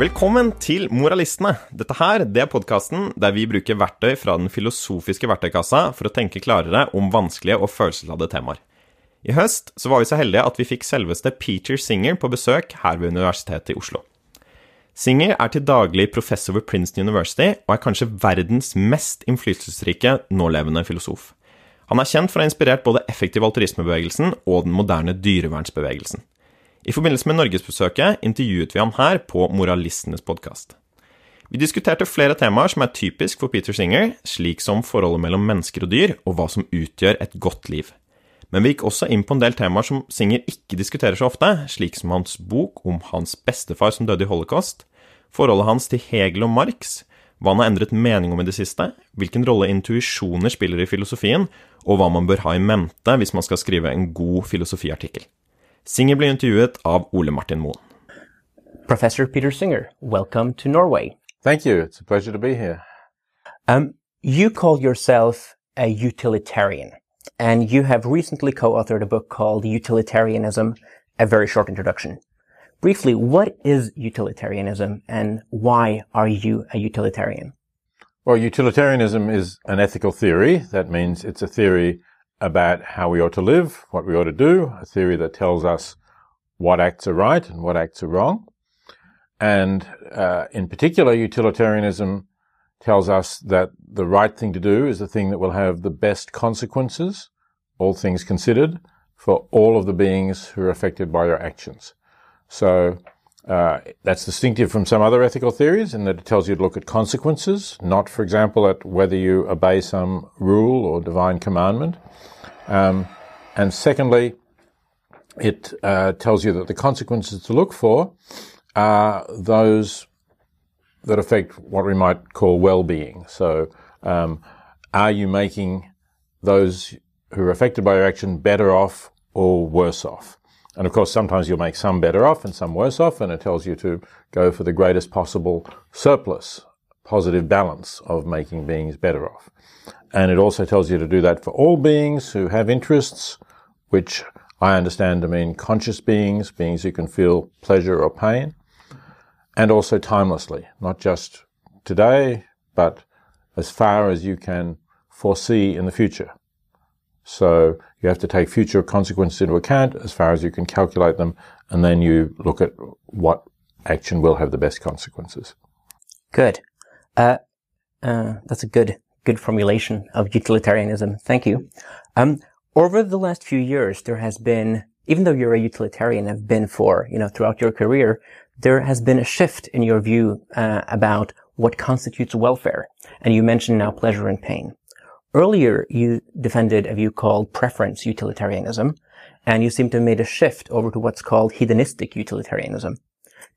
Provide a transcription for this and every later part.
Velkommen til Moralistene. Dette her, det er podkasten der vi bruker verktøy fra den filosofiske verktøykassa for å tenke klarere om vanskelige og følelsesladde temaer. I høst så var vi så heldige at vi fikk selveste Peter Singer på besøk her ved Universitetet i Oslo. Singer er til daglig professor ved Princeton University og er kanskje verdens mest innflytelsesrike nålevende filosof. Han er kjent for å ha inspirert både effektiv altruismebevegelsen og den moderne dyrevernsbevegelsen. I forbindelse med norgesbesøket intervjuet vi ham her på Moralistenes podkast. Vi diskuterte flere temaer som er typisk for Peter Singer, slik som forholdet mellom mennesker og dyr, og hva som utgjør et godt liv. Men vi gikk også inn på en del temaer som Singer ikke diskuterer så ofte, slik som hans bok om hans bestefar som døde i holocaust, forholdet hans til Hegel og Marx, hva han har endret mening om i det siste, hvilken rolle intuisjoner spiller i filosofien, og hva man bør ha i mente hvis man skal skrive en god filosofiartikkel. Singer ble intervjuet av Ole Martin Moen. Professor Peter Singer, welcome to Norway. Thank you. It's a pleasure to be here. Um, you call yourself a utilitarian, and you have recently co-authored a book called Utilitarianism, A Very Short Introduction. Briefly, what is utilitarianism and why are you a utilitarian? Well, utilitarianism is an ethical theory. That means it's a theory about how we ought to live, what we ought to do, a theory that tells us what acts are right and what acts are wrong. And uh, in particular, utilitarianism tells us that the right thing to do is the thing that will have the best consequences, all things considered, for all of the beings who are affected by your actions. So uh, that's distinctive from some other ethical theories in that it tells you to look at consequences, not, for example, at whether you obey some rule or divine commandment. Um, and secondly, it uh, tells you that the consequences to look for are those that affect what we might call well-being. So, um, are you making those who are affected by your action better off or worse off? And of course, sometimes you'll make some better off and some worse off, and it tells you to go for the greatest possible surplus, positive balance of making beings better off. And it also tells you to do that for all beings who have interests, which I understand to mean conscious beings, beings who can feel pleasure or pain, and also timelessly, not just today, but as far as you can foresee in the future. So you have to take future consequences into account as far as you can calculate them, and then you look at what action will have the best consequences. Good. Uh, uh, that's a good good formulation of utilitarianism. Thank you. Um, over the last few years, there has been, even though you're a utilitarian, have been for you know throughout your career, there has been a shift in your view uh, about what constitutes welfare, and you mentioned now pleasure and pain. Earlier, you defended a view called preference utilitarianism, and you seem to have made a shift over to what's called hedonistic utilitarianism.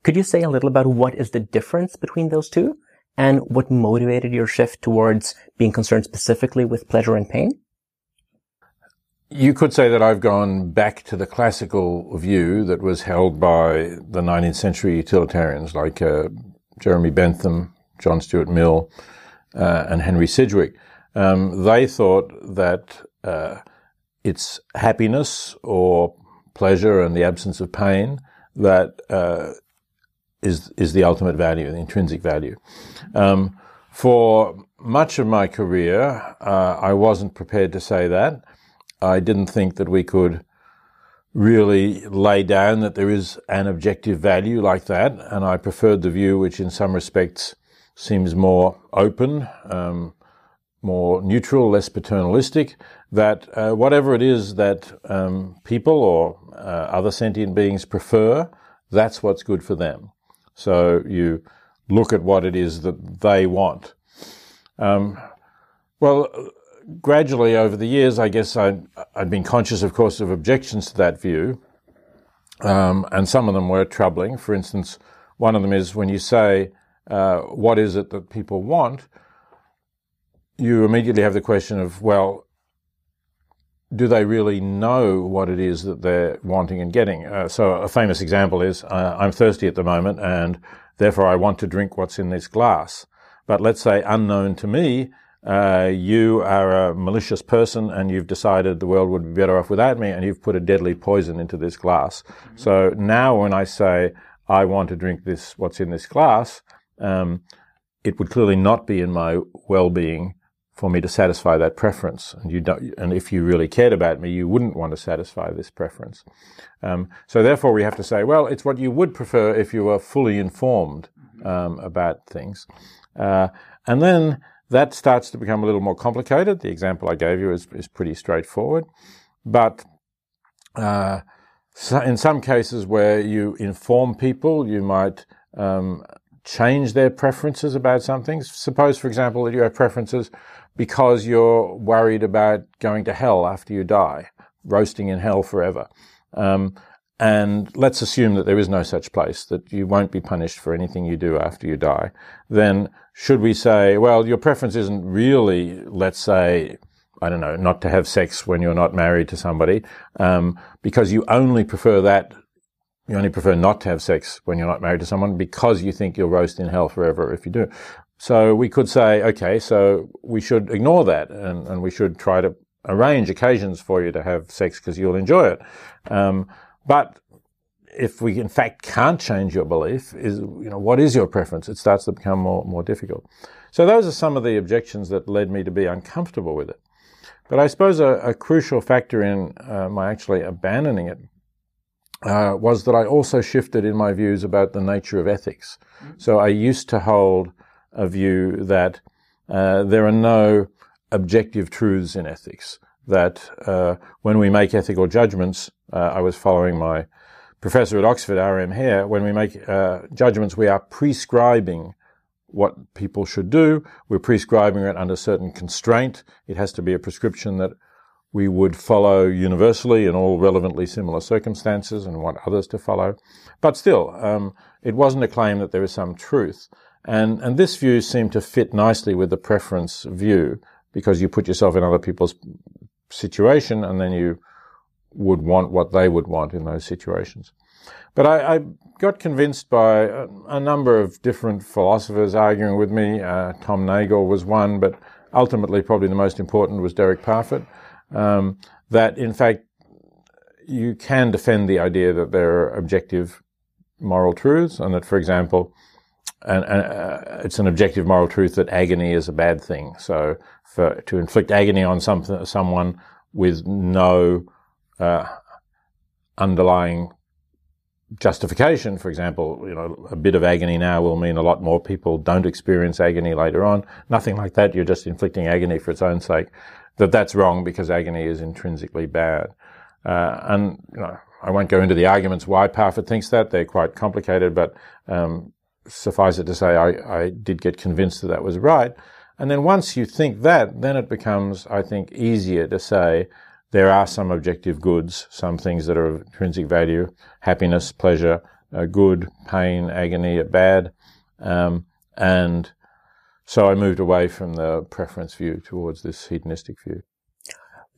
Could you say a little about what is the difference between those two, and what motivated your shift towards being concerned specifically with pleasure and pain? You could say that I've gone back to the classical view that was held by the 19th century utilitarians like uh, Jeremy Bentham, John Stuart Mill, uh, and Henry Sidgwick. Um, they thought that uh, it's happiness or pleasure and the absence of pain that uh, is is the ultimate value, the intrinsic value. Um, for much of my career, uh, I wasn't prepared to say that. I didn't think that we could really lay down that there is an objective value like that, and I preferred the view which, in some respects, seems more open, um, more neutral, less paternalistic. That uh, whatever it is that um, people or uh, other sentient beings prefer, that's what's good for them. So you look at what it is that they want. Um, well, gradually over the years, I guess I'd, I'd, been conscious, of course, of objections to that view. Um, and some of them were troubling. For instance, one of them is when you say, uh, what is it that people want? You immediately have the question of, well, do they really know what it is that they're wanting and getting? Uh, so a famous example is, uh, I'm thirsty at the moment and therefore I want to drink what's in this glass. But let's say unknown to me, uh, you are a malicious person and you've decided the world would be better off without me and you've put a deadly poison into this glass. Mm-hmm. So now when I say I want to drink this, what's in this glass, um, it would clearly not be in my well-being for me to satisfy that preference. And you don't, and if you really cared about me, you wouldn't want to satisfy this preference. Um, so therefore, we have to say, well, it's what you would prefer if you were fully informed um, about things. Uh, and then that starts to become a little more complicated. The example I gave you is, is pretty straightforward, but uh, so in some cases where you inform people, you might um, change their preferences about something. Suppose, for example, that you have preferences because you're worried about going to hell after you die, roasting in hell forever. Um, and let's assume that there is no such place, that you won't be punished for anything you do after you die. Then should we say, well, your preference isn't really, let's say, I don't know, not to have sex when you're not married to somebody, um, because you only prefer that you only prefer not to have sex when you're not married to someone because you think you'll roast in hell forever if you do. So we could say, okay, so we should ignore that and, and we should try to arrange occasions for you to have sex because you'll enjoy it. Um, but if we in fact can't change your belief, is you know what is your preference? It starts to become more more difficult. So those are some of the objections that led me to be uncomfortable with it. But I suppose a, a crucial factor in uh, my actually abandoning it uh, was that I also shifted in my views about the nature of ethics. So I used to hold a view that uh, there are no objective truths in ethics. That uh, when we make ethical judgments, uh, I was following my professor at Oxford, R.M. Hare, when we make uh, judgments, we are prescribing what people should do. We're prescribing it under certain constraint. It has to be a prescription that we would follow universally in all relevantly similar circumstances and want others to follow. But still, um, it wasn't a claim that there is some truth. And, and this view seemed to fit nicely with the preference view because you put yourself in other people's situation and then you would want what they would want in those situations. But I, I got convinced by a, a, number of different philosophers arguing with me. Uh, Tom Nagel was one, but ultimately, probably the most important was Derek Parfit um, that in fact you can defend the idea that there are objective moral truths, and that, for example, and uh, it's an objective moral truth that agony is a bad thing. So, for to inflict agony on some, someone with no uh, underlying justification, for example, you know, a bit of agony now will mean a lot more people don't experience agony later on. Nothing like that. You're just inflicting agony for its own sake that that's wrong because agony is intrinsically bad. Uh, and you know, I won't go into the arguments why Parfit thinks that; they're quite complicated. But um, suffice it to say, I, I did get convinced that that was right. And then once you think that, then it becomes, I think, easier to say there are some objective goods, some things that are of intrinsic value, happiness, pleasure, uh, good, pain, agony are bad, um, and so I moved away from the preference view towards this hedonistic view.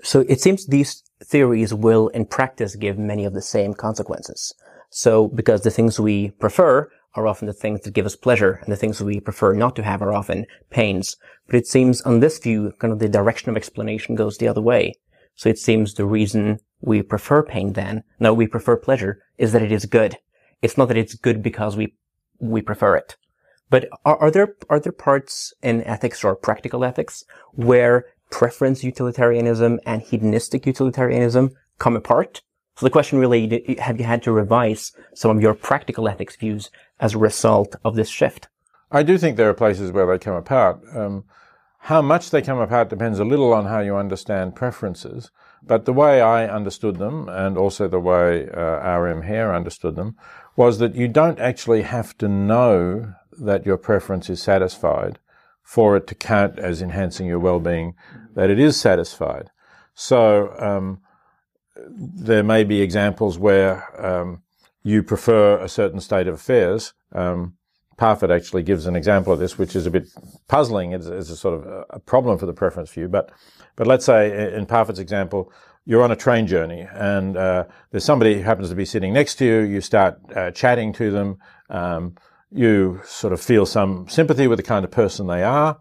So it seems these theories will in practice give many of the same consequences. So because the things we prefer are often the things that give us pleasure and the things that we prefer not to have are often pains. But it seems on this view, kind of the direction of explanation goes the other way. So it seems the reason we prefer pain then, no, we prefer pleasure, is that it is good. It's not that it's good because we, we prefer it. But are, are there are there parts in ethics or practical ethics where preference utilitarianism and hedonistic utilitarianism come apart? So the question really, have you had to revise some of your practical ethics views as a result of this shift? I do think there are places where they come apart. Um, how much they come apart depends a little on how you understand preferences. But the way I understood them, and also the way uh, R.M. Hare understood them, was that you don't actually have to know that your preference is satisfied for it to count as enhancing your well-being, that it is satisfied. So um, there may be examples where um, you prefer a certain state of affairs. Um, Parfit actually gives an example of this, which is a bit puzzling. It's, a sort of a problem for the preference view. But, but let's say in Parfit's example, you're on a train journey and uh, there's somebody who happens to be sitting next to you. You start uh, chatting to them. Um, you sort of feel some sympathy with the kind of person they are.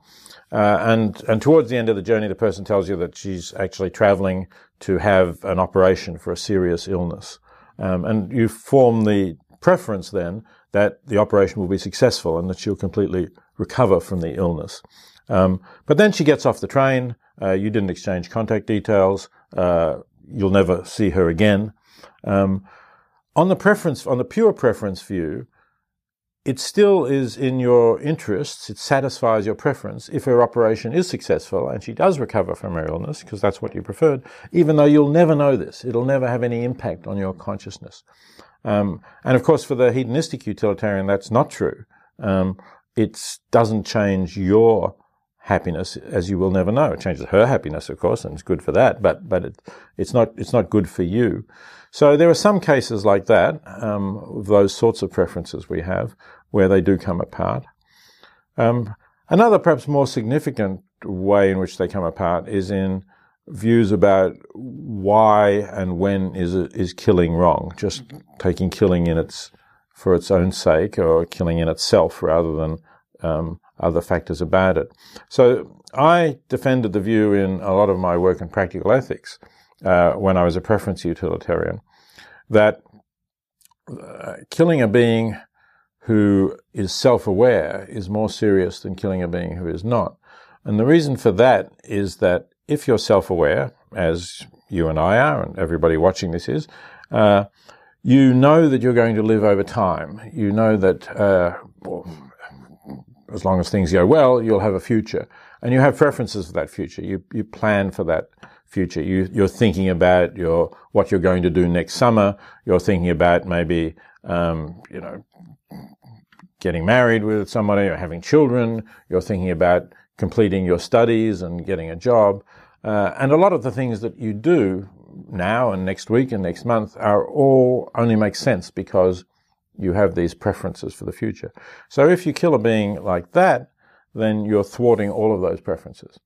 Uh, and, and towards the end of the journey, the person tells you that she's actually traveling to have an operation for a serious illness. Um, and you form the preference then that the operation will be successful and that she'll completely recover from the illness. Um, but then she gets off the train. Uh, you didn't exchange contact details. Uh, you'll never see her again. Um, on the preference, on the pure preference view, it still is in your interests, it satisfies your preference if her operation is successful and she does recover from her illness, because that's what you preferred, even though you'll never know this. It'll never have any impact on your consciousness. Um, and of course, for the hedonistic utilitarian, that's not true. Um, it doesn't change your happiness, as you will never know. It changes her happiness, of course, and it's good for that, but, but it, it's not, it's not good for you. So there are some cases like that, um, those sorts of preferences we have, where they do come apart. Um, another perhaps more significant way in which they come apart is in views about why and when is is killing wrong, just taking killing in its for its own sake or killing in itself rather than um, other factors about it. So I defended the view in a lot of my work in practical ethics uh, when I was a preference utilitarian that uh, killing a being who is self-aware is more serious than killing a being who is not. And the reason for that is that if you're self-aware, as you and I are, and everybody watching this is, uh, you know that you're going to live over time. You know that uh, well, as long as things go well, you'll have a future, and you have preferences for that future. You you plan for that future. You you're thinking about your what you're going to do next summer. You're thinking about maybe um, you know getting married with somebody or having children. You're thinking about completing your studies and getting a job. Uh, and a lot of the things that you do now and next week and next month are all only make sense because you have these preferences for the future. So if you kill a being like that, then you're thwarting all of those preferences.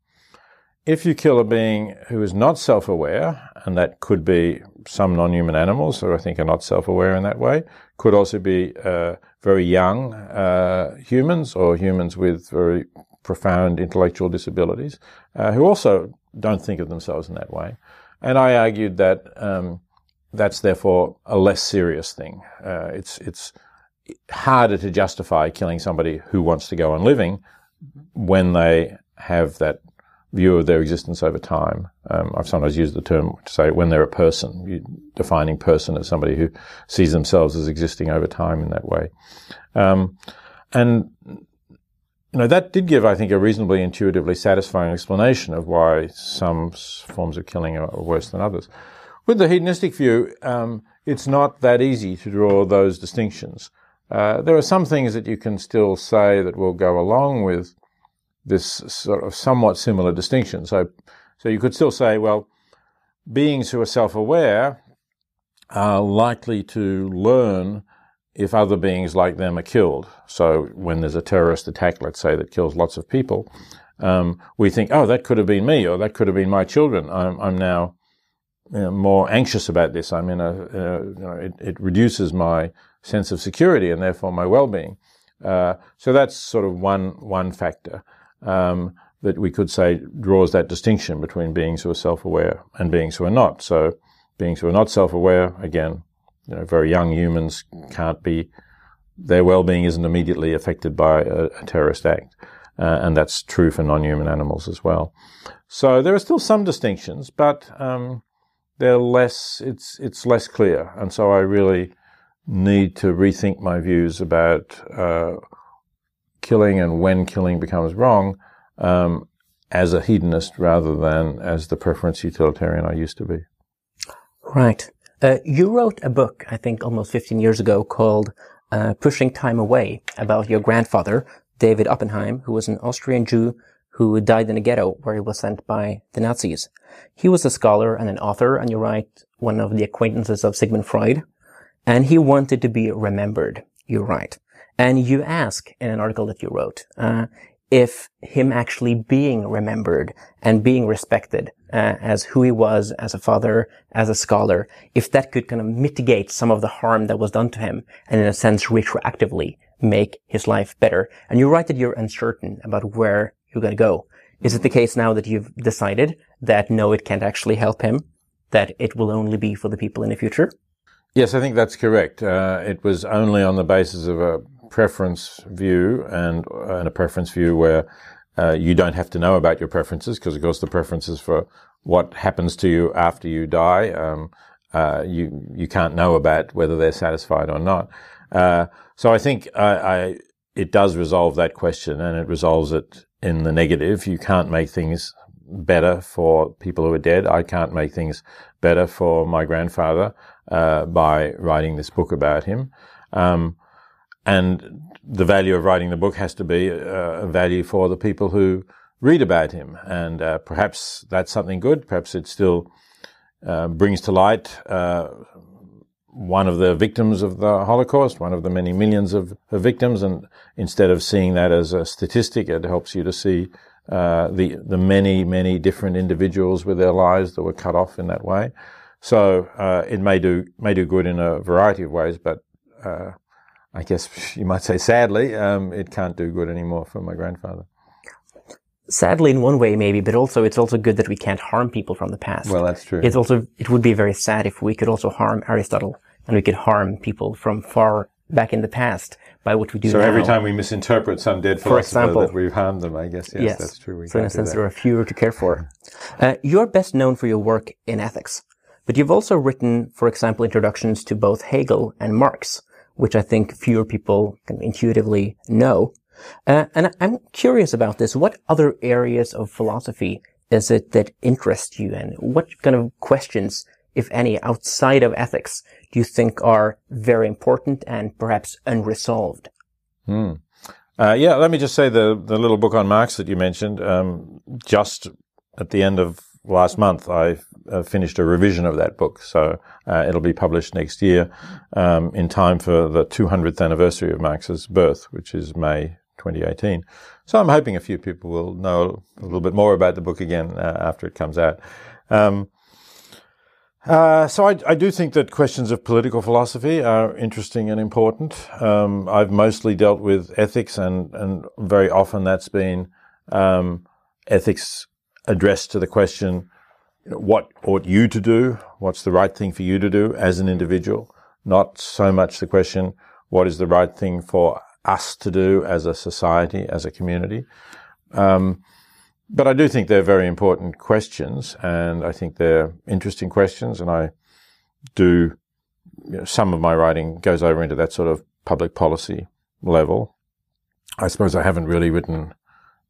If you kill a being who is not self-aware, and that could be some non-human animals who I think are not self-aware in that way, could also be uh, very young uh, humans or humans with very profound intellectual disabilities uh, who also don't think of themselves in that way. And I argued that um, that's therefore a less serious thing. Uh, it's it's harder to justify killing somebody who wants to go on living when they have that view of their existence over time. Um, I've sometimes used the term to say when they're a person, you, defining person as somebody who sees themselves as existing over time in that way. Um, and you know, that did give, I think, a reasonably intuitively satisfying explanation of why some forms of killing are worse than others. With the hedonistic view, um, it's not that easy to draw those distinctions. Uh, there are some things that you can still say that will go along with this sort of somewhat similar distinction. So, so you could still say, well, beings who are self-aware are likely to learn if other beings like them are killed. So when there's a terrorist attack, let's say, that kills lots of people, um, we think, oh, that could have been me, or that could have been my children. I'm, I'm now you know, more anxious about this. I'm in a, uh, you know, it, it, reduces my sense of security and therefore my well-being. Uh, so that's sort of one one factor um, that we could say draws that distinction between beings who are self-aware and beings who are not. So beings who are not self-aware, again, you know, very young humans can't be, their well-being isn't immediately affected by a, a terrorist act. Uh, and that's true for non-human animals as well. So there are still some distinctions, but um, they're less. It's it's less clear, and so I really need to rethink my views about uh, killing and when killing becomes wrong um, as a hedonist rather than as the preference utilitarian I used to be. Right. Uh, you wrote a book, I think almost 15 years ago, called uh, Pushing Time Away about your grandfather, David Oppenheim, who was an Austrian Jew who died in a ghetto where he was sent by the Nazis. He was a scholar and an author, and you write one of the acquaintances of Sigmund Freud, and he wanted to be remembered. You write. And you ask in an article that you wrote, uh, if him actually being remembered and being respected uh, as who he was as a father, as a scholar, if that could kind of mitigate some of the harm that was done to him and in a sense retroactively make his life better. And you write that you're uncertain about where you're going to go. Is it the case now that you've decided that no, it can't actually help him, that it will only be for the people in the future? Yes, I think that's correct. Uh, it was only on the basis of a preference view and, and a preference view where uh, you don't have to know about your preferences because, of course, the preferences for what happens to you after you die, um, uh, you you can't know about whether they're satisfied or not. Uh, so I think I, I, it does resolve that question, and it resolves it in the negative. You can't make things better for people who are dead. I can't make things better for my grandfather uh, by writing this book about him. Um, and the value of writing the book has to be uh, a value for the people who read about him. And uh, perhaps that's something good. Perhaps it still uh, brings to light uh, one of the victims of the Holocaust, one of the many millions of, victims. And instead of seeing that as a statistic, it helps you to see uh, the the many many different individuals with their lives that were cut off in that way. So uh, it may do may do good in a variety of ways, but I guess you might say sadly, um, it can't do good anymore for my grandfather. Sadly, in one way, maybe, but also it's also good that we can't harm people from the past. Well, that's true. It's also it would be very sad if we could also harm Aristotle and we could harm people from far back in the past by what we do so now. every time we misinterpret some dead philosopher, For example, that we've harmed them, I guess. Yes, yes. that's true. We so in a sense, there are fewer to care for. Uh, you're best known for your work in ethics, but you've also written, for example, introductions to both Hegel and Marx, which I think fewer people can intuitively know. Uh, and I'm curious about this. What other areas of philosophy is it that interest you and what kind of questions, if any, outside of ethics do you think are very important and perhaps unresolved? Hmm. Uh, yeah, let me just say the, the little book on Marx that you mentioned, um, just at the end of last month, I uh, finished a revision of that book. So uh, it'll be published next year um, in time for the 200th anniversary of Marx's birth, which is May 2018. So I'm hoping a few people will know a little bit more about the book again uh, after it comes out. Um, uh, so I, I, do think that questions of political philosophy are interesting and important. Um, I've mostly dealt with ethics, and and very often that's been um, ethics addressed to the question, what ought you to do? What's the right thing for you to do as an individual? Not so much the question, what is the right thing for us to do as a society, as a community? Um, but I do think they're very important questions, and I think they're interesting questions, and I do. You know, some of my writing goes over into that sort of public policy level. I suppose I haven't really written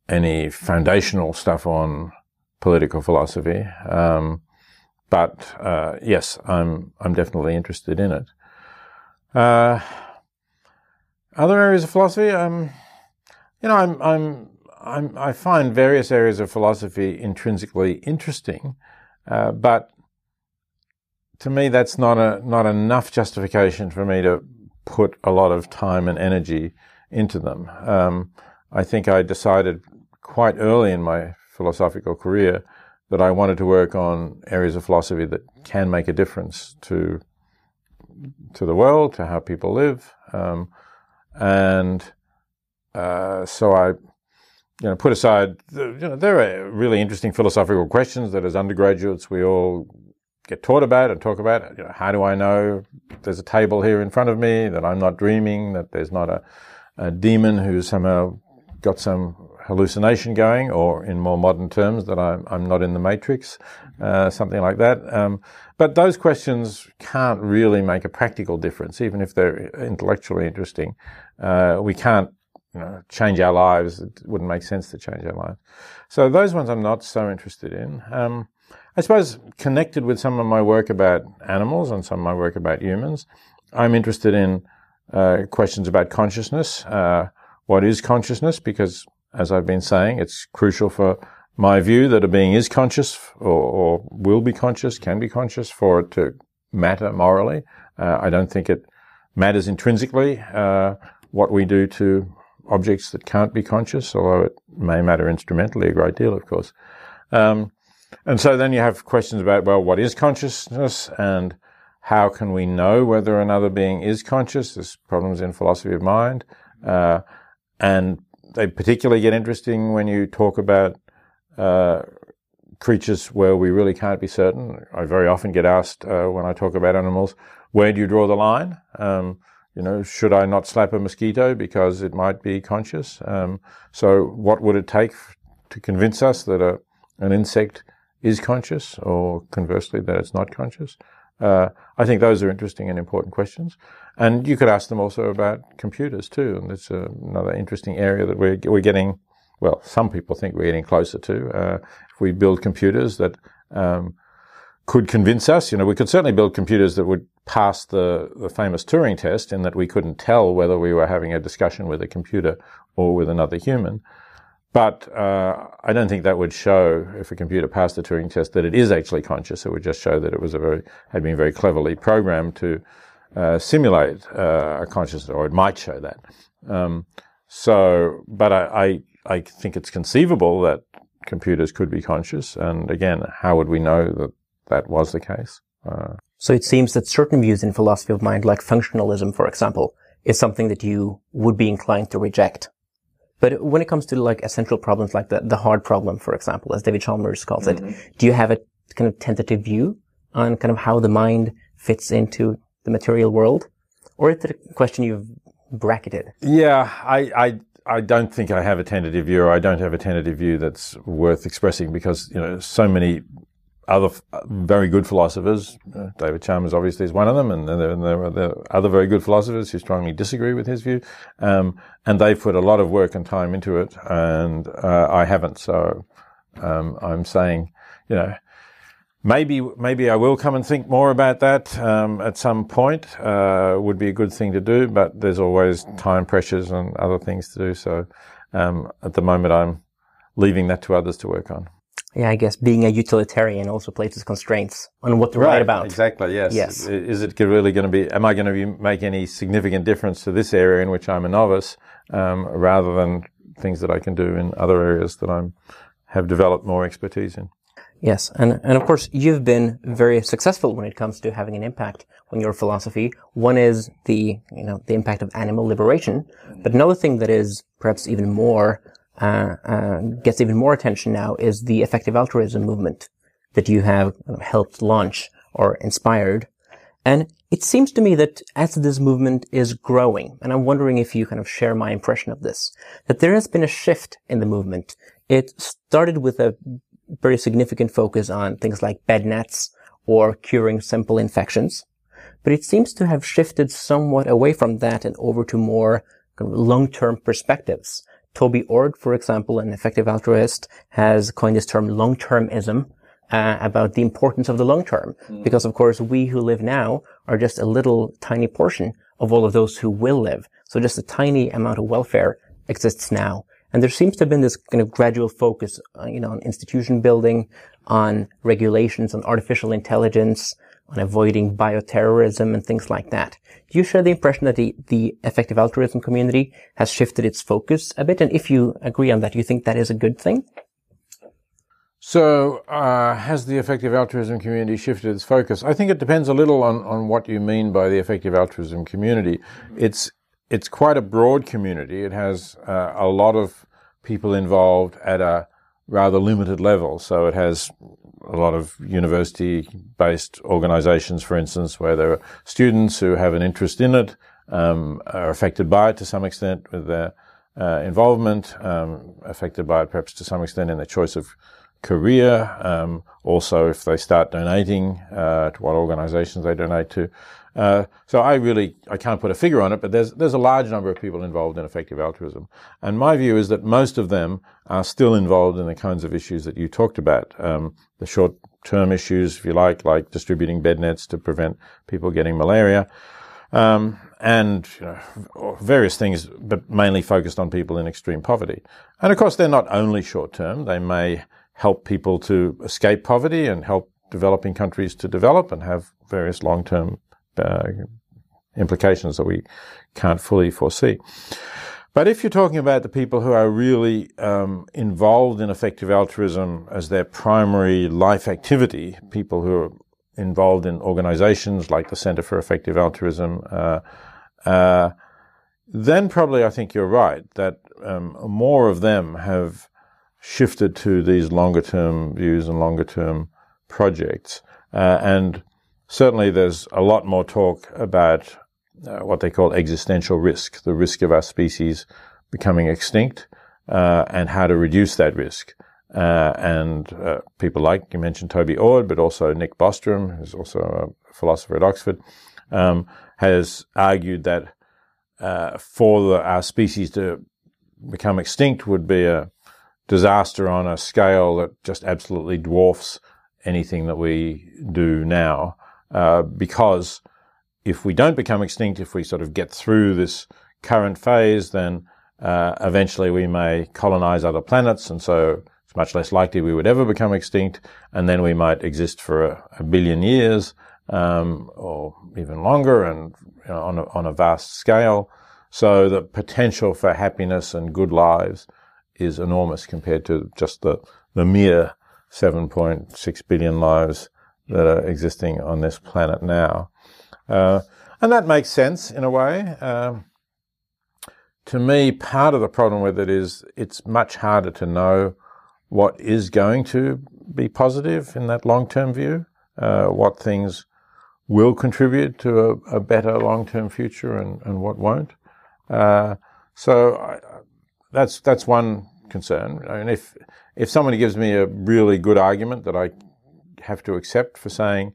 any foundational stuff on political philosophy, um, but uh, yes, I'm I'm definitely interested in it. Uh, other areas of philosophy, um, you know, I'm I'm I'm, i find various areas of philosophy intrinsically interesting, uh, but to me, that's not a not enough justification for me to put a lot of time and energy into them. Um, I think I decided quite early in my philosophical career that I wanted to work on areas of philosophy that can make a difference to to the world, to how people live, um, and uh, so I you know, put aside, you know, there are really interesting philosophical questions that as undergraduates we all get taught about and talk about. You know, how do I know there's a table here in front of me, that I'm not dreaming, that there's not a, a demon who's somehow got some hallucination going, or in more modern terms, that I'm, I'm not in the matrix, uh, something like that. Um, but those questions can't really make a practical difference, even if they're intellectually interesting. Uh, we can't you know, change our lives. It wouldn't make sense to change our lives. So those ones I'm not so interested in. Um, I suppose connected with some of my work about animals and some of my work about humans, I'm interested in uh, questions about consciousness. Uh, what is consciousness? Because as I've been saying, it's crucial for my view that a being is conscious or, or will be conscious, can be conscious for it to matter morally. Uh, I don't think it matters intrinsically uh, what we do to objects that can't be conscious, although it may matter instrumentally a great deal, of course. Um, and so then you have questions about, well, what is consciousness and how can we know whether another being is conscious? There's problems in philosophy of mind. Uh, and they particularly get interesting when you talk about uh, creatures where we really can't be certain. I very often get asked uh, when I talk about animals, where do you draw the line? Um, you know, should I not slap a mosquito because it might be conscious? Um, so, what would it take to convince us that a, an insect is conscious, or conversely, that it's not conscious? Uh, I think those are interesting and important questions. And you could ask them also about computers too. And it's uh, another interesting area that we're, we're getting, well, some people think we're getting closer to. Uh, if we build computers that um, could convince us, you know, we could certainly build computers that would pass the, the famous Turing test in that we couldn't tell whether we were having a discussion with a computer or with another human. But uh, I don't think that would show, if a computer passed the Turing test, that it is actually conscious. It would just show that it was a very had been very cleverly programmed to uh, simulate uh, a consciousness, or it might show that. Um, so, but I, I, I think it's conceivable that computers could be conscious. And again, how would we know that that was the case? Uh, so it seems that certain views in philosophy of mind, like functionalism, for example, is something that you would be inclined to reject. But when it comes to like essential problems like the, the hard problem, for example, as David Chalmers calls mm-hmm. it, do you have a kind of tentative view on kind of how the mind fits into the material world? Or is it a question you've bracketed? Yeah, I, I, I don't think I have a tentative view, or I don't have a tentative view that's worth expressing because, you know, so many other very good philosophers. Uh, David Chalmers obviously is one of them, and there, there, are other very good philosophers who strongly disagree with his view. Um, and they've put a lot of work and time into it, and uh, I haven't. So um, I'm saying, you know, maybe maybe I will come and think more about that um, at some point. Uh, would be a good thing to do, but there's always time pressures and other things to do. So um, at the moment, I'm leaving that to others to work on yeah, I guess being a utilitarian also places constraints on what to right, write about. Exactly. Yes. Yes. Is it really going to be? Am I going to be, make any significant difference to this area in which I'm a novice, um, rather than things that I can do in other areas that I'm have developed more expertise in? Yes, and and of course you've been very successful when it comes to having an impact on your philosophy. One is the you know the impact of animal liberation, but another thing that is perhaps even more Uh, uh, gets even more attention now is the effective altruism movement that you have helped launch or inspired. And it seems to me that as this movement is growing, and I'm wondering if you kind of share my impression of this, that there has been a shift in the movement. It started with a very significant focus on things like bed nets or curing simple infections. But it seems to have shifted somewhat away from that and over to more long-term perspectives. Toby Ord, for example, an effective altruist, has coined this term long-termism uh, about the importance of the long term. Mm. Because of course, we who live now are just a little tiny portion of all of those who will live. So just a tiny amount of welfare exists now. And there seems to have been this kind of gradual focus, uh, you know, on institution building, on regulations, on artificial intelligence, on avoiding bioterrorism and things like that. Do you share the impression that the, the effective altruism community has shifted its focus a bit? And if you agree on that, you think that is a good thing? So, uh, has the effective altruism community shifted its focus? I think it depends a little on, on what you mean by the effective altruism community. It's it's quite a broad community. It has uh, a lot of people involved at a rather limited level. So it has a lot of university-based organizations, for instance, where there are students who have an interest in it, um, are affected by it to some extent with their uh, involvement, um, affected by it perhaps to some extent in their choice of career. Um, also, if they start donating uh, to what organizations they donate to. Uh, so I really I can't put a figure on it, but there's there's a large number of people involved in effective altruism, and my view is that most of them are still involved in the kinds of issues that you talked about, um, the short-term issues, if you like, like distributing bed nets to prevent people getting malaria, um, and you know, various things, but mainly focused on people in extreme poverty. And of course, they're not only short-term; they may help people to escape poverty and help developing countries to develop and have various long-term uh, implications that we can't fully foresee. But if you're talking about the people who are really um, involved in effective altruism as their primary life activity, people who are involved in organizations like the Center for Effective Altruism, uh, uh, then probably I think you're right that um, more of them have shifted to these longer term views and longer term projects. Uh, and certainly there's a lot more talk about uh, what they call existential risk, the risk of our species becoming extinct, uh, and how to reduce that risk. Uh, and uh, people like you mentioned Toby Ord, but also Nick Bostrom, who's also a philosopher at Oxford, um, has argued that uh, for the, our species to become extinct would be a disaster on a scale that just absolutely dwarfs anything that we do now. Uh, because if we don't become extinct, if we sort of get through this current phase, then uh, eventually we may colonize other planets, and so it's much less likely we would ever become extinct, and then we might exist for a, a billion years um, or even longer, and you know, on, a, on a vast scale. So the potential for happiness and good lives is enormous compared to just the, the mere 7.6 billion lives that are existing on this planet now. Uh, and that makes sense in a way. Um, to me, part of the problem with it is it's much harder to know what is going to be positive in that long term view, uh, what things will contribute to a, a better long term future and, and what won't. Uh, so I, that's that's one concern. I mean, if if somebody gives me a really good argument that I have to accept for saying,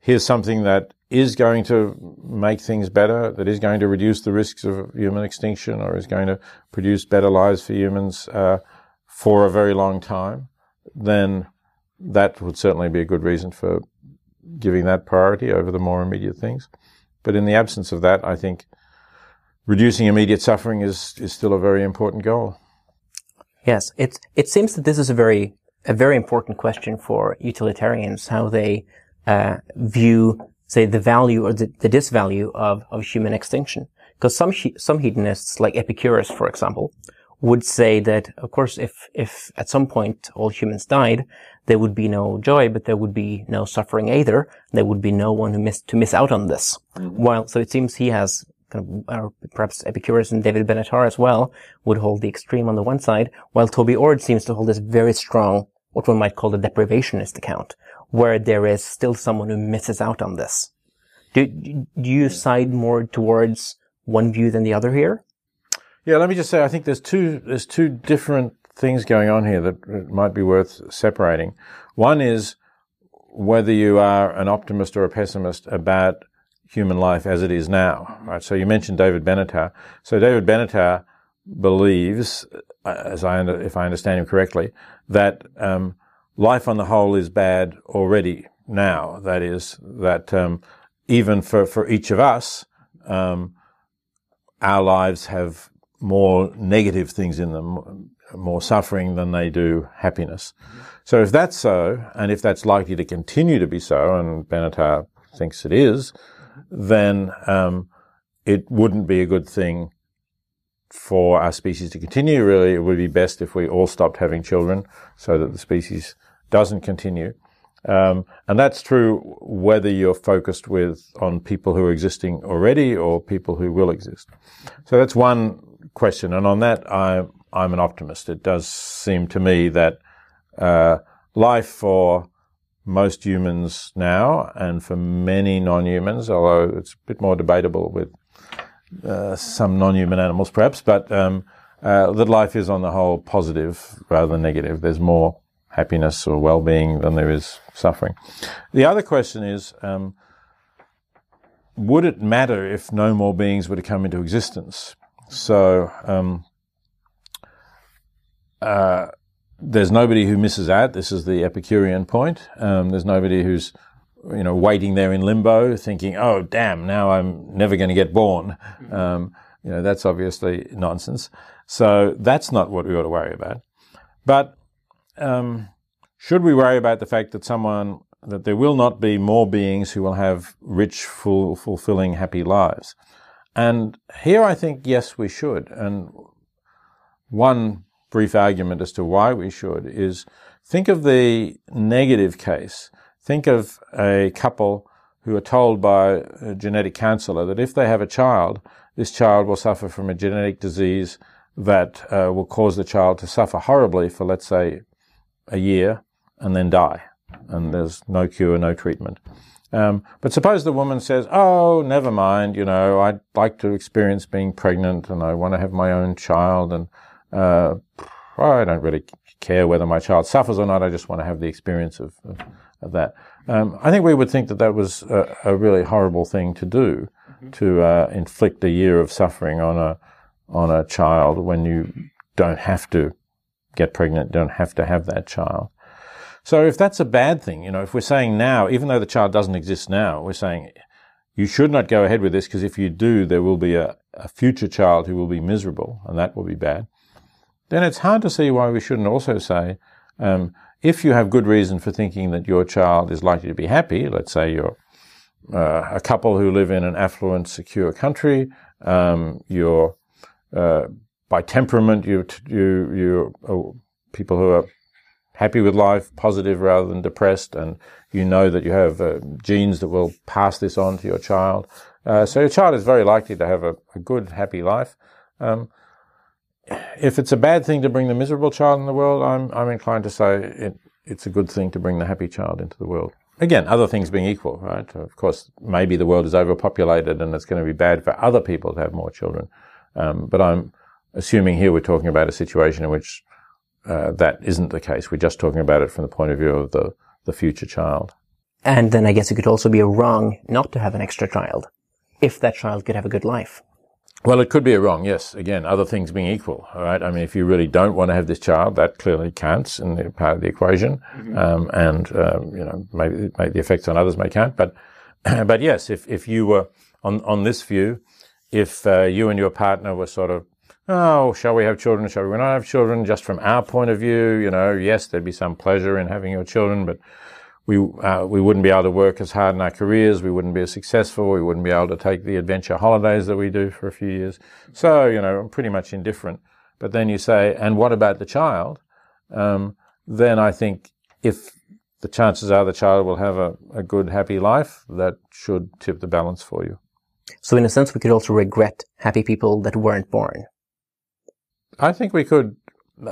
here's something that is going to make things better, that is going to reduce the risks of human extinction, or is going to produce better lives for humans uh, for a very long time, then that would certainly be a good reason for giving that priority over the more immediate things. But in the absence of that, I think reducing immediate suffering is, is still a very important goal. Yes, it it seems that this is a very a very important question for utilitarians, how they uh, view, say, the value or the, the disvalue of, of human extinction. Because some some hedonists, like Epicurus, for example, would say that, of course, if if at some point all humans died, there would be no joy, but there would be no suffering either. There would be no one who missed to miss out on this. Mm-hmm. While so it seems he has kind of, or perhaps Epicurus and David Benatar as well, would hold the extreme on the one side, while Toby Ord seems to hold this very strong, what one might call the deprivationist account, where there is still someone who misses out on this. Do, do you side more towards one view than the other here? Yeah, let me just say, I think there's two, there's two different things going on here that might be worth separating. One is whether you are an optimist or a pessimist about human life as it is now. Right. So you mentioned David Benatar. So David Benatar believes, uh, as I if I understand him correctly, that um, life on the whole is bad already now. That is that um, even for for each of us, um, our lives have more negative things in them, more suffering than they do happiness. So if that's so, and if that's likely to continue to be so, and Benatar thinks it is, then um, it wouldn't be a good thing for our species to continue. Really, it would be best if we all stopped having children so that the species doesn't continue. Um, and that's true whether you're focused with on people who are existing already or people who will exist. So that's one question. And on that, I'm, I'm an optimist. It does seem to me that uh, life for most humans now, and for many non-humans, although it's a bit more debatable with uh, some non-human animals, perhaps. But um, uh, that life is, on the whole, positive rather than negative. There's more happiness or well-being than there is suffering. The other question is. Um, would it matter if no more beings were to come into existence? So, um, uh, there's nobody who misses out. This is the Epicurean point. Um, there's nobody who's, you know, waiting there in limbo, thinking, "Oh, damn! Now I'm never going to get born." Mm-hmm. Um, you know, that's obviously nonsense. So that's not what we ought to worry about. But um, should we worry about the fact that someone that there will not be more beings who will have rich, full, fulfilling, happy lives? And here I think yes, we should. And one brief argument as to why we should is think of the negative case. Think of a couple who are told by a genetic counselor that if they have a child, this child will suffer from a genetic disease that uh, will cause the child to suffer horribly for, let's say, a year and then die. And there's no cure, no treatment. Um, but suppose the woman says, "Oh, never mind. You know, I'd like to experience being pregnant, and I want to have my own child, and uh, I don't really care whether my child suffers or not. I just want to have the experience of, of, of that." Um, I think we would think that that was a, a really horrible thing to do, mm-hmm. to uh, inflict a year of suffering on a on a child when you don't have to get pregnant, don't have to have that child. So if that's a bad thing, you know, if we're saying now, even though the child doesn't exist now, we're saying you should not go ahead with this because if you do, there will be a, a future child who will be miserable and that will be bad. Then it's hard to see why we shouldn't also say, um, if you have good reason for thinking that your child is likely to be happy, let's say you're uh, a couple who live in an affluent, secure country, um, you're uh, by temperament, you you you uh, people who are happy with life, positive rather than depressed, and you know that you have uh, genes that will pass this on to your child. Uh, so your child is very likely to have a, a good, happy life. Um, if it's a bad thing to bring the miserable child in the world, I'm, I'm inclined to say it, it's a good thing to bring the happy child into the world. Again, other things being equal, right? Of course, maybe the world is overpopulated and it's going to be bad for other people to have more children. Um, but I'm assuming here we're talking about a situation in which uh, that isn't the case. We're just talking about it from the point of view of the, the future child. And then I guess it could also be a wrong not to have an extra child if that child could have a good life. Well, it could be a wrong, yes. Again, other things being equal, all right? I mean, if you really don't want to have this child, that clearly counts in the part of the equation. Mm-hmm. Um, and, um, you know, maybe, maybe the effects on others may count. But, but yes, if, if you were on, on this view, if uh, you and your partner were sort of oh, shall we have children? Shall we not have children? Just from our point of view, you know, yes, there'd be some pleasure in having your children, but we uh, we wouldn't be able to work as hard in our careers. We wouldn't be as successful. We wouldn't be able to take the adventure holidays that we do for a few years. So you know, I'm pretty much indifferent. But then you say, and what about the child? Um, then I think if the chances are the child will have a, a good, happy life, that should tip the balance for you. So in a sense, we could also regret happy people that weren't born. I think we could.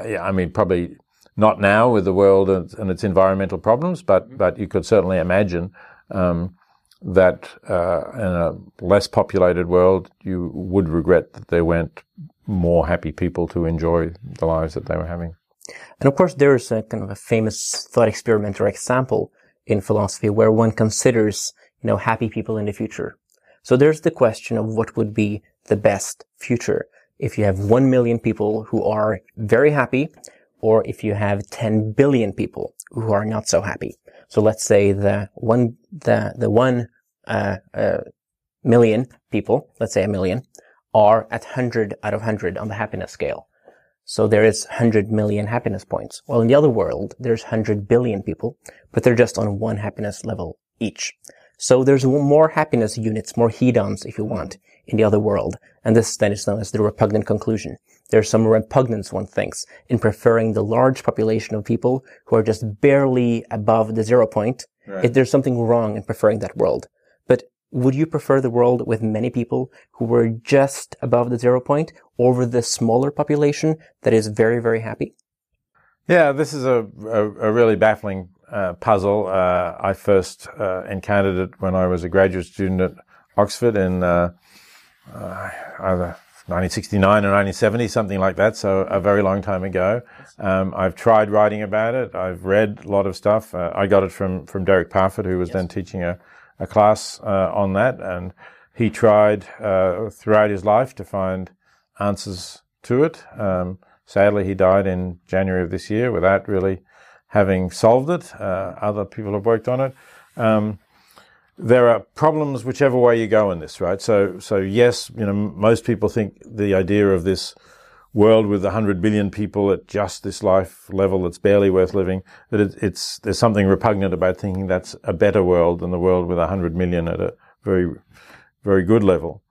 Yeah, I mean, probably not now with the world and, and its environmental problems, but mm-hmm. but you could certainly imagine um, that uh, in a less populated world, you would regret that there weren't more happy people to enjoy the lives that they were having. And of course, there's a kind of a famous thought experiment or example in philosophy where one considers, you know, happy people in the future. So there's the question of what would be the best future if you have 1 million people who are very happy, or if you have 10 billion people who are not so happy. So let's say the one, the, the one, uh, uh, million people, let's say a million, are at 100 out of 100 on the happiness scale. So there is 100 million happiness points. Well, in the other world, there's 100 billion people, but they're just on one happiness level each. So there's more happiness units, more hedons, if you want, in the other world. And this then is known as the repugnant conclusion. There's some repugnance, one thinks, in preferring the large population of people who are just barely above the zero point. Right. If there's something wrong in preferring that world. But would you prefer the world with many people who were just above the zero point over the smaller population that is very, very happy? Yeah, this is a, a, a really baffling uh, puzzle. Uh, I first uh, encountered it when I was a graduate student at Oxford in uh, uh, either 1969 or 1970, something like that. So a very long time ago. Um, I've tried writing about it. I've read a lot of stuff. Uh, I got it from from Derek Parfit, who was yes. then teaching a, a class on that, and he tried throughout his life to find answers to it. Um, sadly, he died in January of this year without really having solved it. Uh, other people have worked on it. Um, there are problems whichever way you go in this, right? So, so yes, you know, most people think the idea of this world with 100 billion people at just this life level that's barely worth living, that it, it's, there's something repugnant about thinking that's a better world than the world with 100 million at a very, very good level.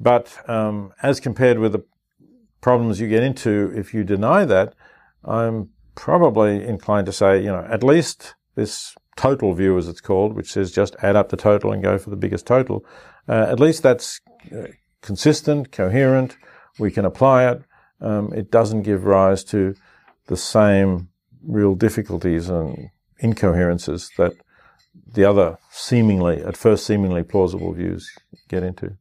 But um, as compared with the problems you get into if you deny that, I'm probably inclined to say, you know, at least this total view, as it's called, which says just add up the total and go for the biggest total, uh, at least that's uh, consistent, coherent. We can apply it. Um, it doesn't give rise to the same real difficulties and incoherences that the other seemingly, at first, seemingly plausible views get into.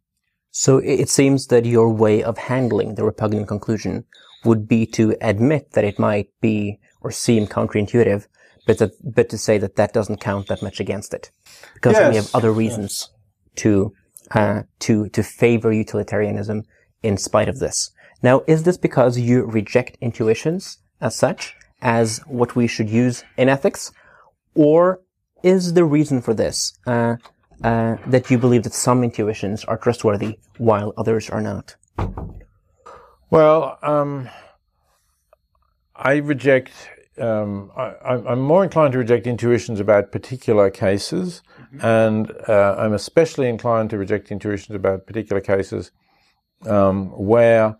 So it seems that your way of handling the repugnant conclusion would be to admit that it might be or seem counterintuitive, but that, but to say that that doesn't count that much against it, because yes. we have other reasons yes. to uh, to to favor utilitarianism in spite of this. Now, is this because you reject intuitions as such, as what we should use in ethics, or is the reason for this uh, uh, that you believe that some intuitions are trustworthy while others are not? Well, um, I reject. Um, I, am more inclined to reject intuitions about particular cases, mm-hmm. and uh, I'm especially inclined to reject intuitions about particular cases um, where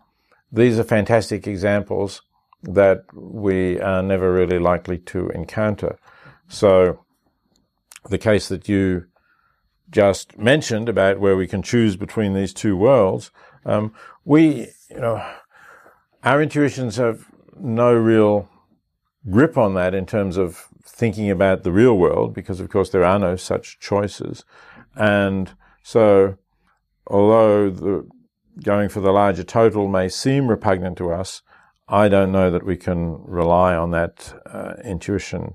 these are fantastic examples that we are never really likely to encounter. So, the case that you just mentioned about where we can choose between these two worlds, um, we, you know, our intuitions have no real grip on that in terms of thinking about the real world, because of course there are no such choices. And so, although the going for the larger total may seem repugnant to us, I don't know that we can rely on that uh, intuition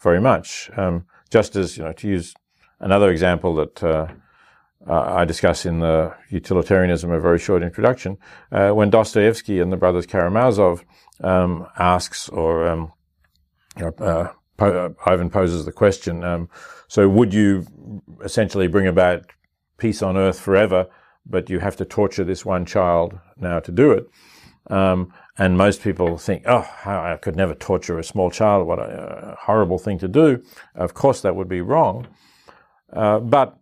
very much. Um, just as, you know, to use another example that uh, I discuss in the Utilitarianism, a very short introduction, uh, when Dostoevsky and the brothers Karamazov um, asks, or um, uh, po- uh, Ivan poses the question, um, so would you essentially bring about peace on earth forever, but you have to torture this one child now to do it? Um, and most people think, oh, I could never torture a small child. What a, horrible thing to do. Of course, that would be wrong. Uh, but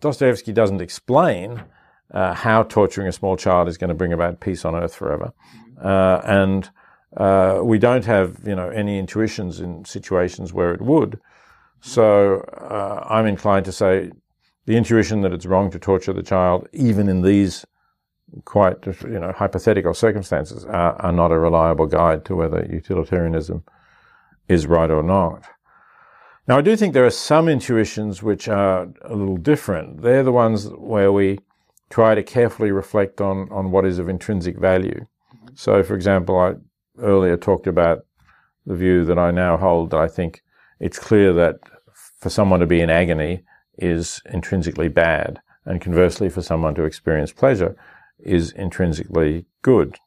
Dostoevsky doesn't explain uh, how torturing a small child is going to bring about peace on earth forever. Uh, and uh, we don't have, you know, any intuitions in situations where it would. So uh, I'm inclined to say the intuition that it's wrong to torture the child, even in these quite, you know, hypothetical circumstances, are, are not a reliable guide to whether utilitarianism is right or not. Now, I do think there are some intuitions which are a little different. They're the ones where we try to carefully reflect on, on what is of intrinsic value. So, for example, I earlier talked about the view that I now hold that I think it's clear that for someone to be in agony is intrinsically bad, and conversely, for someone to experience pleasure is intrinsically good.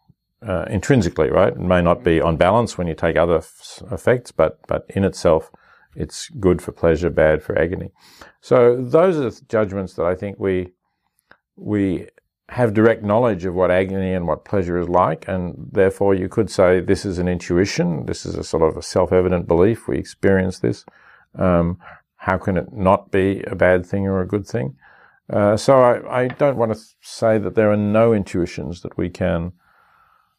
Uh, intrinsically, right? It may not be on balance when you take other f- effects, but but in itself, it's good for pleasure, bad for agony. So those are the judgments that I think we we have direct knowledge of what agony and what pleasure is like, and therefore you could say this is an intuition. This is a sort of a self-evident belief. We experience this. Um, how can it not be a bad thing or a good thing? Uh, so I, I, don't want to say that there are no intuitions that we can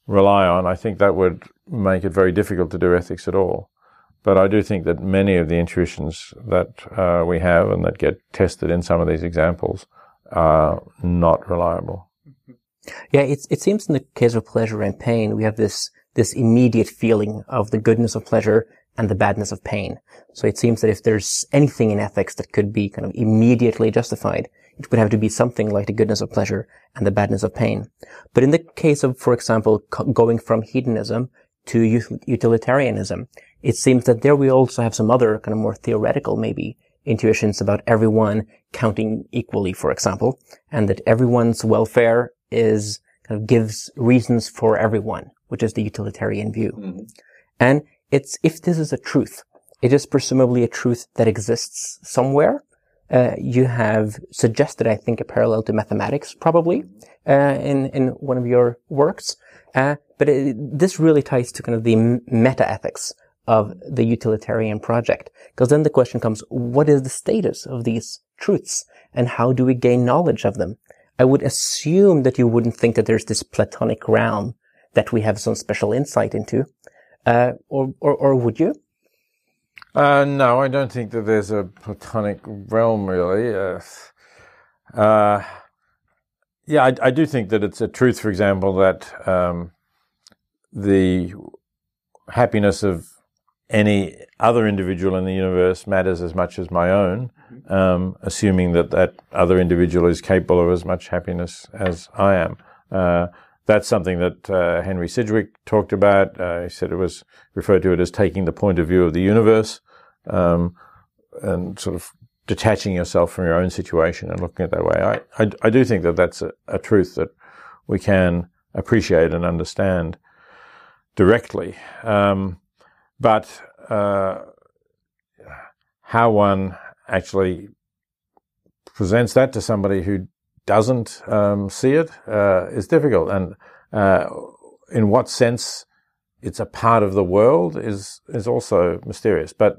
rely on. I think that would make it very difficult to do ethics at all. But I do think that many of the intuitions that uh, we have and that get tested in some of these examples are not reliable. Yeah, it, it seems in the case of pleasure and pain, we have this, this immediate feeling of the goodness of pleasure and the badness of pain. So it seems that if there's anything in ethics that could be kind of immediately justified, it would have to be something like the goodness of pleasure and the badness of pain. But in the case of, for example, going from hedonism to utilitarianism, it seems that there we also have some other kind of more theoretical, maybe, intuitions about everyone counting equally, for example, and that everyone's welfare is kind of gives reasons for everyone, which is the utilitarian view. Mm-hmm. And it's, if this is a truth, it is presumably a truth that exists somewhere. Uh, you have suggested, I think, a parallel to mathematics, probably, uh, in, in one of your works. Uh, but it, this really ties to kind of the meta ethics of the utilitarian project. Because then the question comes, what is the status of these truths and how do we gain knowledge of them? I would assume that you wouldn't think that there's this platonic realm that we have some special insight into. Uh, or, or, or would you? Uh, no, I don't think that there's a platonic realm really. Uh, uh yeah, I, I, do think that it's a truth, for example, that um, the happiness of any other individual in the universe matters as much as my own, um, assuming that that other individual is capable of as much happiness as I am. Uh, that's something that uh, Henry Sidgwick talked about. Uh, he said it was referred to it as taking the point of view of the universe um, and sort of detaching yourself from your own situation and looking at that way. I, I, I do think that that's a, a, truth that we can appreciate and understand directly. Um, but uh, how one actually presents that to somebody who doesn't um, see it uh, is difficult. And uh, in what sense it's a part of the world is is also mysterious. But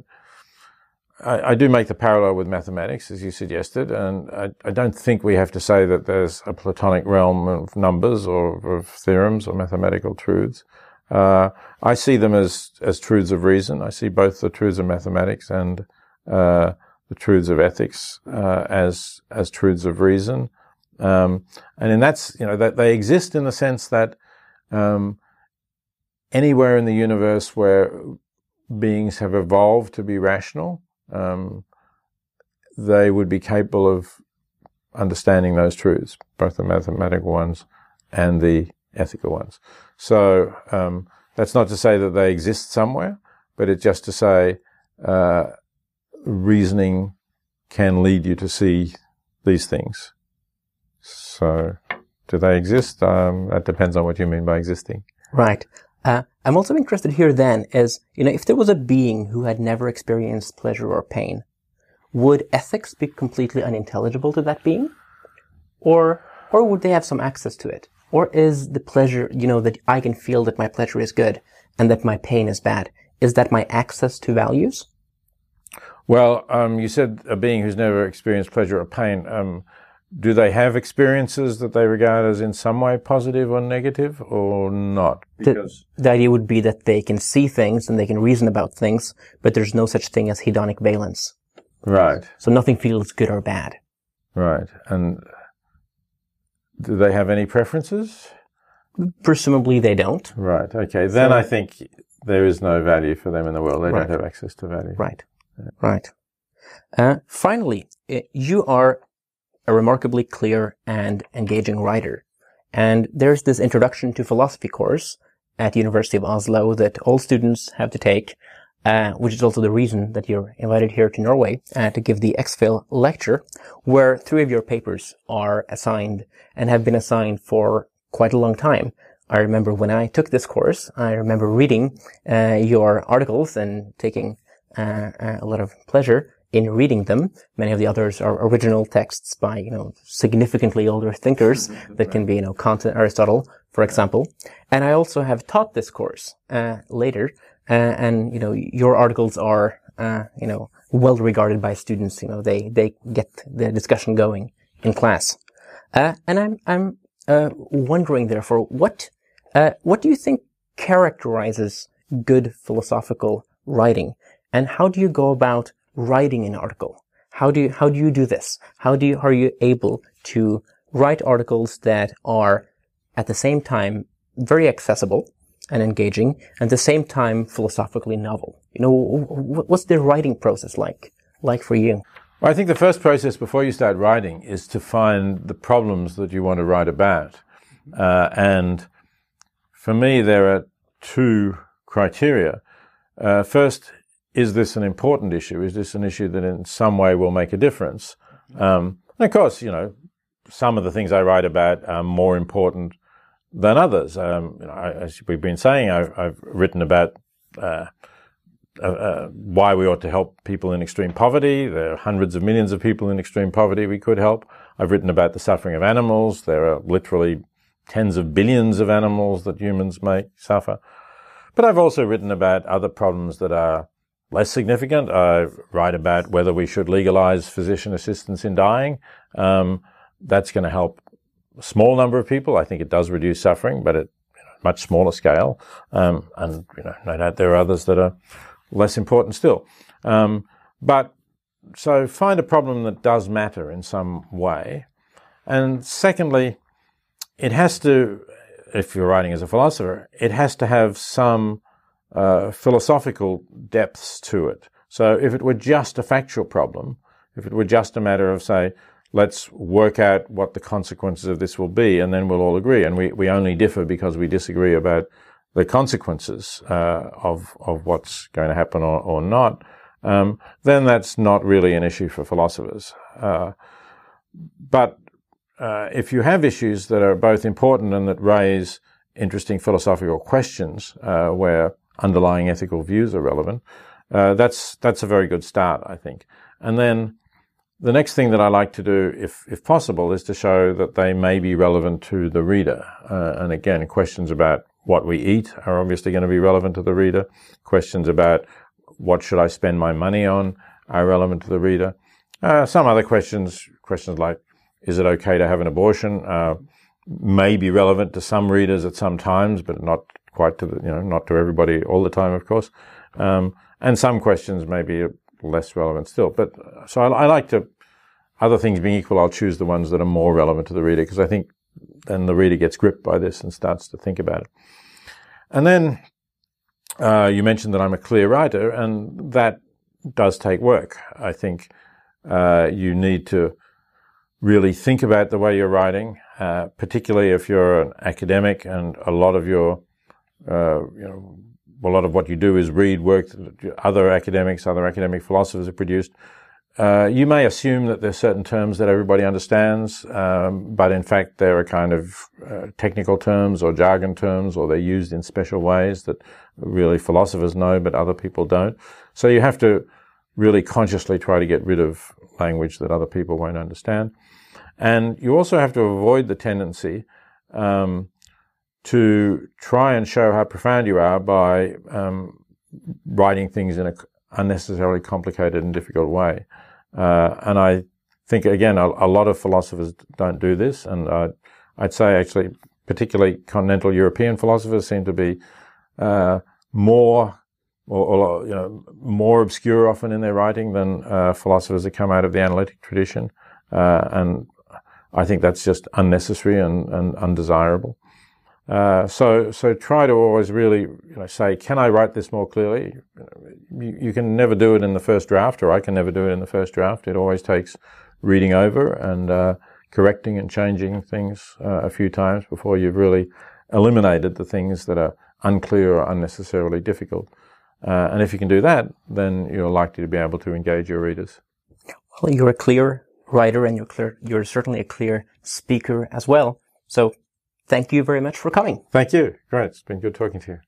I, I do make the parallel with mathematics, as you suggested, and I, I, don't think we have to say that there's a Platonic realm of numbers or of theorems or mathematical truths. Uh, I see them as as truths of reason. I see both the truths of mathematics and uh, the truths of ethics uh, as as truths of reason. Um, and in that's, you know, that they exist in the sense that um, anywhere in the universe where beings have evolved to be rational, um, they would be capable of understanding those truths, both the mathematical ones and the ethical ones. So um, that's not to say that they exist somewhere, but it's just to say uh, reasoning can lead you to see these things. So, do they exist? Um, that depends on what you mean by existing. Right. Uh, I'm also interested here then is, you know, if there was a being who had never experienced pleasure or pain, would ethics be completely unintelligible to that being? Or, or would they have some access to it? Or is the pleasure, you know, that I can feel that my pleasure is good and that my pain is bad, is that my access to values? Well, um, you said a being who's never experienced pleasure or pain. Um, do they have experiences that they regard as in some way positive or negative or not? Because the, the, idea would be that they can see things and they can reason about things, but there's no such thing as hedonic valence. Right. So nothing feels good or bad. Right. And do they have any preferences? Presumably they don't. Right. Okay. Then so, I think there is no value for them in the world. They right. don't have access to value. Right. Yeah. Right. Uh, finally, uh, you are a remarkably clear and engaging writer. And there's this introduction to philosophy course at the University of Oslo that all students have to take, uh, which is also the reason that you're invited here to Norway uh, to give the XPhil lecture, where three of your papers are assigned and have been assigned for quite a long time. I remember when I took this course, I remember reading uh, your articles and taking uh, uh, a lot of pleasure in reading them. Many of the others are original texts by, you know, significantly older thinkers that can be, you know, Kant and Aristotle, for example. And I also have taught this course, uh, later. Uh, and, you know, your articles are, uh, you know, well regarded by students. You know, they, they get the discussion going in class. Uh, and I'm, I'm, wondering therefore, what, what do you think characterizes good philosophical writing? And how do you go about writing an article? How do you, how do you do this? How do you, are you able to write articles that are at the same time very accessible and engaging and at the same time philosophically novel? You know, what's the writing process like, like for you? Well, I think the first process before you start writing is to find the problems that you want to write about. Uh, and for me, there are two criteria. Uh, first, is this an important issue? Is this an issue that in some way will make a difference? Um, and of course, you know, some of the things I write about are more important than others. Um, you know, I, as we've been saying, I, have written about uh, uh, uh, why we ought to help people in extreme poverty. There are hundreds of millions of people in extreme poverty we could help. I've written about the suffering of animals. There are literally tens of billions of animals that humans may suffer. But I've also written about other problems that are less significant. I write about whether we should legalize physician assistance in dying. Um, that's going to help small number of people. I think it does reduce suffering, but at you know, much smaller scale. Um, and you know, no doubt there are others that are less important still. Um, but so find a problem that does matter in some way. And secondly, it has to, if you're writing as a philosopher, it has to have some uh, philosophical depths to it. So if it were just a factual problem, if it were just a matter of, say, let's work out what the consequences of this will be, and then we'll all agree, and we, we only differ because we disagree about the consequences uh, of of what's going to happen or, or not, um, then that's not really an issue for philosophers. Uh, but uh, if you have issues that are both important and that raise interesting philosophical questions uh, where underlying ethical views are relevant, uh, that's that's a very good start, I think. And then the next thing that I like to do, if if possible, is to show that they may be relevant to the reader. Uh, and again, questions about what we eat are obviously going to be relevant to the reader. Questions about what should I spend my money on are relevant to the reader. Uh, some other questions, questions like, is it okay to have an abortion, uh, may be relevant to some readers at some times, but not quite to the, you know, not to everybody all the time, of course. Um, and some questions may be less relevant still. But so I, I like to, other things being equal, I'll choose the ones that are more relevant to the reader because I think then the reader gets gripped by this and starts to think about it. And then uh, you mentioned that I'm a clear writer, and that does take work. I think uh, you need to really think about the way you're writing, uh, particularly if you're an academic and a lot of your, uh, you know, a lot of what you do is read work that other academics, other academic philosophers have produced. Uh, you may assume that there's certain terms that everybody understands, um, but in fact there are kind of uh, technical terms or jargon terms, or they're used in special ways that really philosophers know, but other people don't. So you have to really consciously try to get rid of language that other people won't understand, and you also have to avoid the tendency um, to try and show how profound you are by um, writing things in a unnecessarily complicated and difficult way. Uh, and I think, again, a, a, lot of philosophers don't do this. And I'd, I'd say, actually, particularly continental European philosophers seem to be uh, more or, or, you know, more obscure often in their writing than uh, philosophers that come out of the analytic tradition. Uh, and I think that's just unnecessary and, and undesirable. Uh, so, so try to always really, you know, say, can I write this more clearly? You, you, can never do it in the first draft, or I can never do it in the first draft. It always takes reading over and uh, correcting and changing things uh, a few times before you've really eliminated the things that are unclear or unnecessarily difficult. Uh, and if you can do that, then you're likely to be able to engage your readers. Well, you're a clear writer, and you're clear. You're certainly a clear speaker as well. So Thank you very much for coming. Thank you. Great. It's been good talking to you.